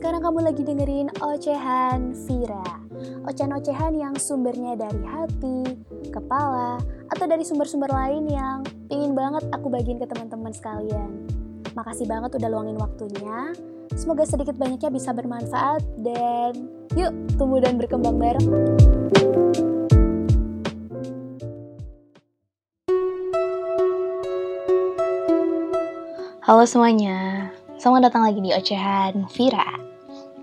sekarang kamu lagi dengerin Ocehan Vira. Ocehan-ocehan yang sumbernya dari hati, kepala, atau dari sumber-sumber lain yang ingin banget aku bagiin ke teman-teman sekalian. Makasih banget udah luangin waktunya. Semoga sedikit banyaknya bisa bermanfaat dan yuk tumbuh dan berkembang bareng. Halo semuanya, selamat datang lagi di Ocehan Vira.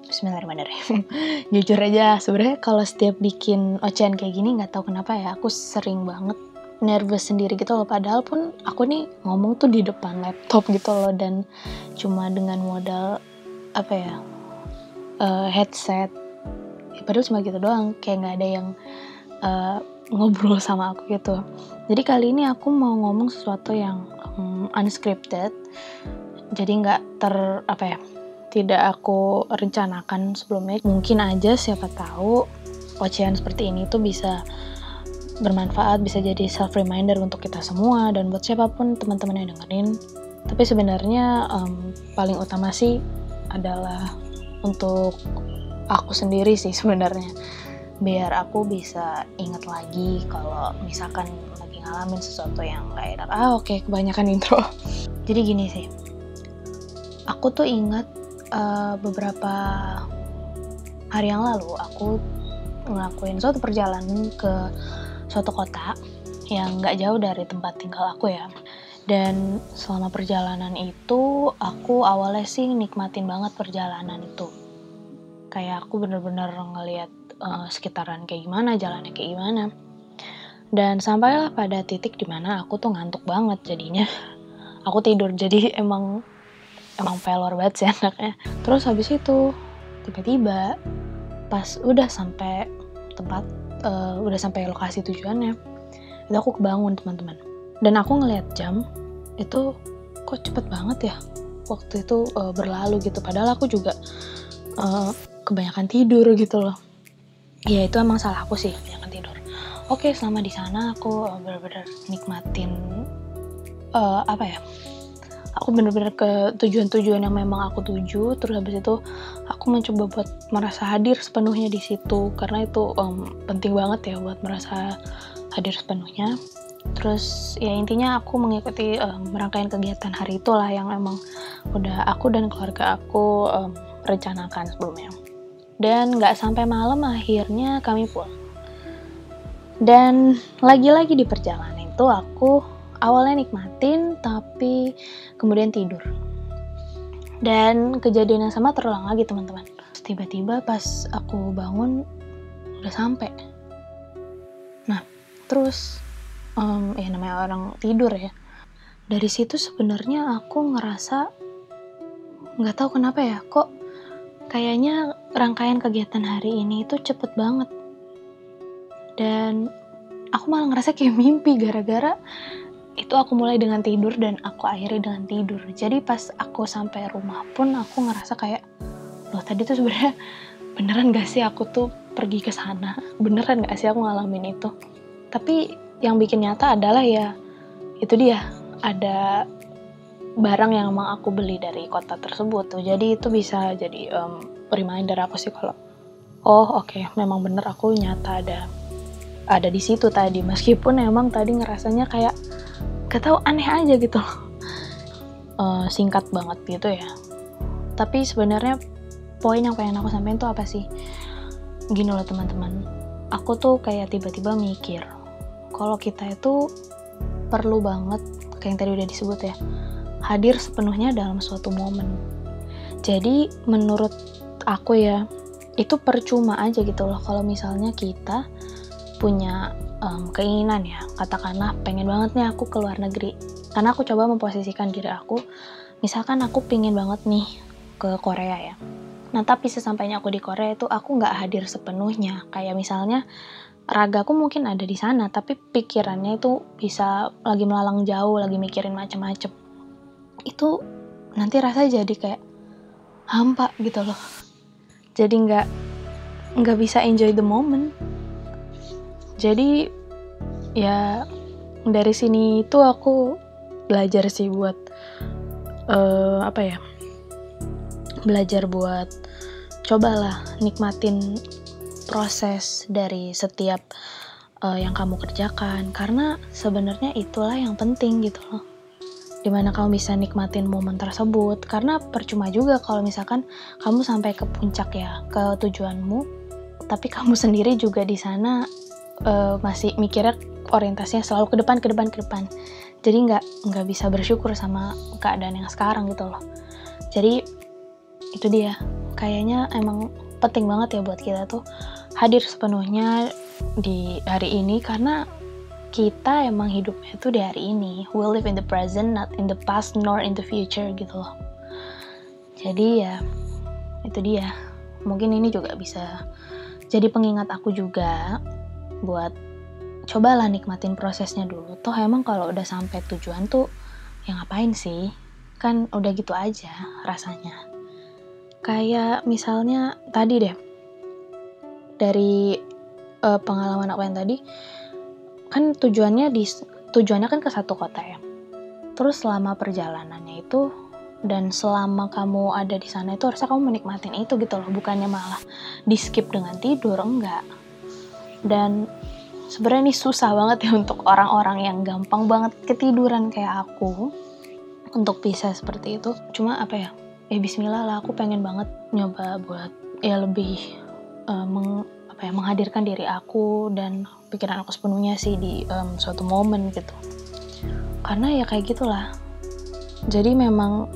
Bismillahirrahmanirrahim. Jujur aja, sebenarnya kalau setiap bikin ocehan kayak gini nggak tahu kenapa ya, aku sering banget nervous sendiri gitu loh. Padahal pun aku nih ngomong tuh di depan laptop gitu loh dan cuma dengan modal apa ya uh, headset. Ya, padahal cuma gitu doang, kayak nggak ada yang uh, ngobrol sama aku gitu. Jadi kali ini aku mau ngomong sesuatu yang um, unscripted jadi nggak ter apa ya tidak aku rencanakan sebelumnya mungkin aja siapa tahu ocehan seperti ini tuh bisa bermanfaat bisa jadi self reminder untuk kita semua dan buat siapa pun teman-teman yang dengerin. Tapi sebenarnya um, paling utama sih adalah untuk aku sendiri sih sebenarnya. Biar aku bisa ingat lagi kalau misalkan lagi ngalamin sesuatu yang gak enak ah oke okay, kebanyakan intro. Jadi gini sih aku tuh ingat uh, beberapa hari yang lalu aku ngelakuin suatu perjalanan ke suatu kota yang nggak jauh dari tempat tinggal aku ya. Dan selama perjalanan itu aku awalnya sih nikmatin banget perjalanan itu. Kayak aku bener-bener ngeliat uh, sekitaran kayak gimana, jalannya kayak gimana. Dan sampailah pada titik di mana aku tuh ngantuk banget jadinya. Aku tidur jadi emang emang pelor banget sih anaknya. Terus habis itu tiba-tiba pas udah sampai tempat uh, udah sampai lokasi tujuannya itu aku kebangun teman-teman. Dan aku ngeliat jam itu kok cepet banget ya? Waktu itu uh, berlalu gitu. Padahal aku juga uh, kebanyakan tidur gitu loh. Ya itu emang salah aku sih kebanyakan tidur. Oke selama di sana aku benar-benar nikmatin uh, apa ya aku bener-bener ke tujuan-tujuan yang memang aku tuju terus habis itu aku mencoba buat merasa hadir sepenuhnya di situ karena itu um, penting banget ya buat merasa hadir sepenuhnya. Terus ya intinya aku mengikuti um, rangkaian kegiatan hari itulah yang emang udah aku dan keluarga aku um, rencanakan sebelumnya. Dan nggak sampai malam akhirnya kami pulang. Dan lagi-lagi di perjalanan itu aku awalnya nikmatin tapi kemudian tidur. Dan kejadian yang sama terulang lagi teman-teman. Tiba-tiba pas aku bangun udah sampai. Nah terus um, ya namanya orang tidur ya. Dari situ sebenarnya aku ngerasa nggak tahu kenapa ya kok kayaknya rangkaian kegiatan hari ini itu cepet banget. Dan aku malah ngerasa kayak mimpi gara-gara itu aku mulai dengan tidur dan aku akhiri dengan tidur. Jadi pas aku sampai rumah pun aku ngerasa kayak loh tadi tuh sebenarnya beneran gak sih aku tuh pergi ke sana? Beneran gak sih aku ngalamin itu? Tapi yang bikin nyata adalah ya itu dia ada barang yang emang aku beli dari kota tersebut tuh. Jadi itu bisa jadi um, reminder aku sih kalau oh oke okay, memang bener aku nyata ada ada di situ tadi meskipun emang tadi ngerasanya kayak gak tau aneh aja gitu. Uh, singkat banget gitu ya. Tapi sebenarnya poin yang pengen aku sampaikan tuh apa sih? Gini loh teman-teman. Aku tuh kayak tiba-tiba mikir kalau kita itu perlu banget kayak yang tadi udah disebut ya hadir sepenuhnya dalam suatu momen. Jadi menurut aku ya itu percuma aja gitu loh. Kalau misalnya kita punya um, keinginan ya. Katakanlah pengen banget nih aku ke luar negeri. Karena aku coba memposisikan diri aku misalkan aku pengen banget nih ke Korea ya. Nah tapi sesampainya aku di Korea itu aku nggak hadir sepenuhnya. Kayak misalnya ragaku mungkin ada di sana tapi pikirannya itu bisa lagi melalang jauh lagi mikirin macem-macem. Itu nanti rasa jadi kayak hampa gitu loh. Jadi nggak nggak bisa enjoy the moment jadi ya dari sini itu aku belajar sih buat uh, apa ya belajar buat cobalah nikmatin proses dari setiap uh, yang kamu kerjakan. Karena sebenarnya itulah yang penting gitu loh. Di mana kamu bisa nikmatin momen tersebut. Karena percuma juga kalau misalkan kamu sampai ke puncak ya ke tujuanmu. Tapi kamu sendiri juga di sana uh, masih mikirnya orientasinya selalu ke depan ke depan ke depan jadi nggak nggak bisa bersyukur sama keadaan yang sekarang gitu loh jadi itu dia kayaknya emang penting banget ya buat kita tuh hadir sepenuhnya di hari ini karena kita emang hidupnya tuh di hari ini. We live in the present, not in the past nor in the future gitu loh. Jadi ya itu dia. Mungkin ini juga bisa jadi pengingat aku juga buat cobalah nikmatin prosesnya dulu. Toh emang kalau udah sampai tujuan tuh ya ngapain sih? Kan udah gitu aja rasanya. Kayak misalnya tadi deh dari uh, pengalaman aku yang tadi kan tujuannya di tujuannya kan ke satu kota ya. Terus selama perjalanannya itu dan selama kamu ada di sana itu harusnya kamu menikmatin itu gitu loh, bukannya malah di skip dengan tidur enggak. Dan sebenarnya ini susah banget ya untuk orang-orang yang gampang banget ketiduran kayak aku untuk bisa seperti itu. Cuma apa ya? Ya bismillah lah, aku pengen banget nyoba buat ya lebih uh, meng, apa ya menghadirkan diri aku dan pikiran aku sepenuhnya sih di um, suatu momen gitu karena ya kayak gitulah jadi memang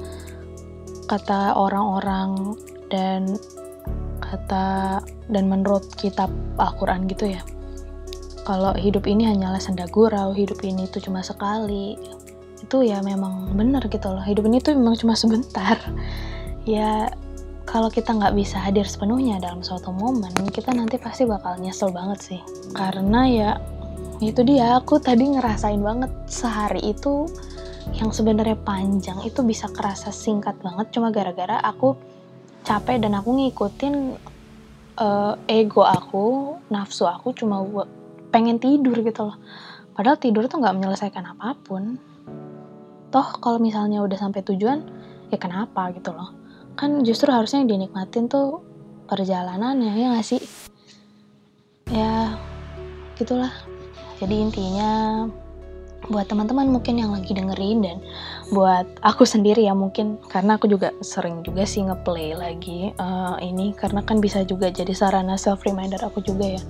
kata orang-orang dan kata dan menurut kitab Al-Quran gitu ya. Kalau hidup ini hanyalah senda gurau hidup ini tuh cuma sekali. Itu ya memang benar gitu loh. Hidup ini tuh memang cuma sebentar. Ya kalau kita nggak bisa hadir sepenuhnya dalam suatu momen, kita nanti pasti bakal nyesel banget sih. Karena ya itu dia, aku tadi ngerasain banget sehari itu yang sebenarnya panjang itu bisa kerasa singkat banget. Cuma gara-gara aku capek dan aku ngikutin uh, ego aku, nafsu aku cuma pengen tidur gitu loh. Padahal tidur tuh nggak menyelesaikan apa pun. Toh kalau misalnya udah sampai tujuan, ya kenapa gitu loh kan justru harusnya dinikmatin tuh perjalanannya ya gak sih ya gitulah jadi intinya buat teman-teman mungkin yang lagi dengerin dan buat aku sendiri ya mungkin karena aku juga sering juga sih ngeplay lagi uh, ini karena kan bisa juga jadi sarana self reminder aku juga ya.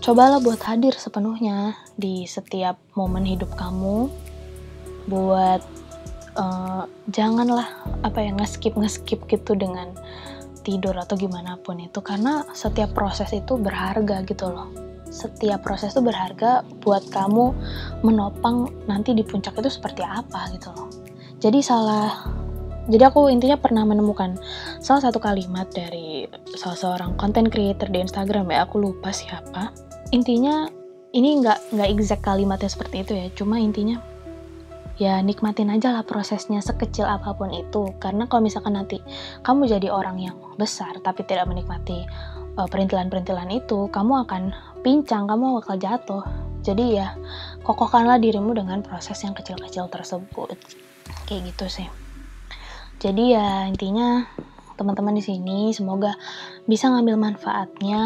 Cobalah buat hadir sepenuhnya di setiap momen hidup kamu. Buat uh, janganlah apa ya ngeskip ngeskip gitu dengan tidur atau gimana pun itu. Karena setiap proses itu berharga gitu loh setiap proses itu berharga buat kamu menopang nanti di puncak itu seperti apa gitu loh. Jadi salah jadi aku intinya pernah menemukan salah satu kalimat dari salah seorang content creator di Instagram ya aku lupa siapa. Intinya ini nggak nggak exact kalimatnya seperti itu ya cuma intinya ya nikmatin aja lah prosesnya sekecil apa pun itu. Karena kalau misalkan nanti kamu jadi orang yang besar tapi tidak menikmati uh, perintilan-perintilan itu kamu akan pincang kamu bakal jatuh. Jadi ya kokohkanlah dirimu dengan proses yang kecil-kecil tersebut. Kayak gitu sih. Jadi ya intinya teman-teman di sini semoga bisa ngambil manfaatnya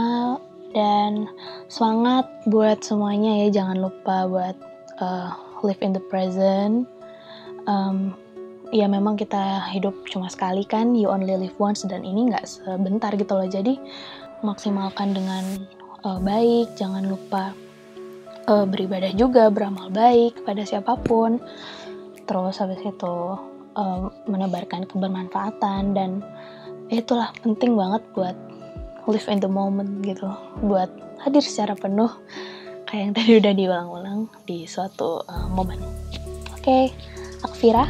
dan semangat buat semuanya ya. Jangan lupa buat uh, live in the present. Um, ya memang kita hidup cuma sekali kan, you only live once dan ini nggak sebentar gitu loh. Jadi maksimalkan dengan uh, baik, jangan lupa uh, beribadah juga, beramal baik pada siapa pun. Terus habis itu uh, menebarkan kebermanfaatan dan itulah penting banget buat live in the moment gitu, buat hadir secara penuh kayak yang tadi udah diulang-ulang di suatu uh, momen. Oke, okay, aku Vira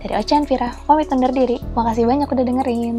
dari Ocean Vira, pamit undur diri. Makasih banyak udah dengerin.